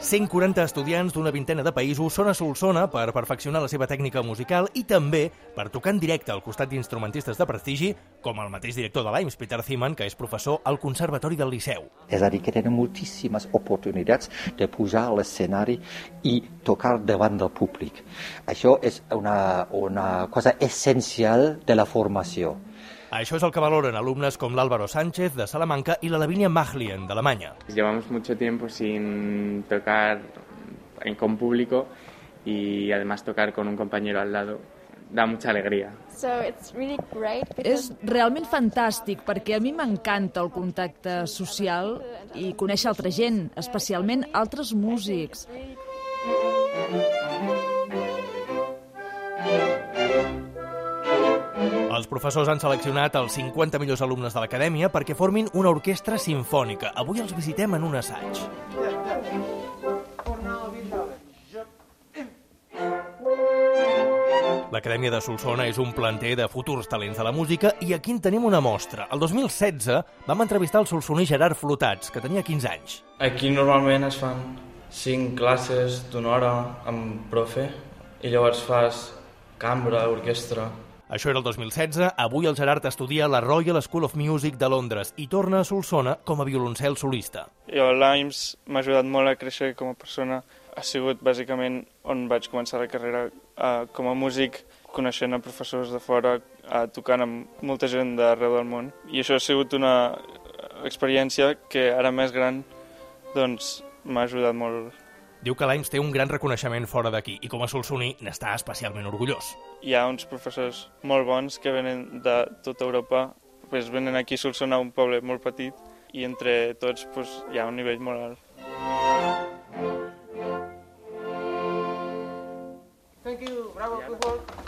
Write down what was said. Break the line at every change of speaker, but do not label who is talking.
140 estudiants d'una vintena de països són a Solsona per perfeccionar la seva tècnica musical i també per tocar en directe al costat d'instrumentistes de prestigi, com el mateix director de l'AIMS, Peter Ziman, que és professor al Conservatori del Liceu.
És a dir, que tenen moltíssimes oportunitats de pujar a l'escenari i tocar davant del públic. Això és una, una cosa essencial de la formació.
Això és el que valoren alumnes com l'Álvaro Sánchez de Salamanca i la Lavinia Mahlien d'Alemanya.
Llevamos mucho tiempo sin tocar en, con público y además tocar con un compañero al lado da mucha alegría.
So it's really great
És realment fantàstic perquè a mi m'encanta el contacte social i conèixer altra gent, especialment altres músics.
Els professors han seleccionat els 50 millors alumnes de l'acadèmia perquè formin una orquestra sinfònica. Avui els visitem en un assaig. L'Acadèmia de Solsona és un planter de futurs talents de la música i aquí en tenim una mostra. El 2016 vam entrevistar el solsoní Gerard Flotats, que tenia 15 anys.
Aquí normalment es fan 5 classes d'una hora amb profe i llavors fas cambra, orquestra...
Això era el 2016, avui el Gerard estudia a la Royal School of Music de Londres i torna a Solsona com a violoncel solista.
Jo l'AIMS m'ha ajudat molt a créixer com a persona. Ha sigut bàsicament on vaig començar la carrera uh, com a músic, coneixent a professors de fora, uh, tocant amb molta gent d'arreu del món. I això ha sigut una experiència que ara més gran doncs, m'ha ajudat molt.
Diu que l'AIMS té un gran reconeixement fora d'aquí i com a solsoní n'està especialment orgullós.
Hi ha uns professors molt bons que venen de tota Europa, pues, venen aquí a Solsona, un poble molt petit, i entre tots pues, hi ha un nivell molt alt.
Thank you. Bravo, good work.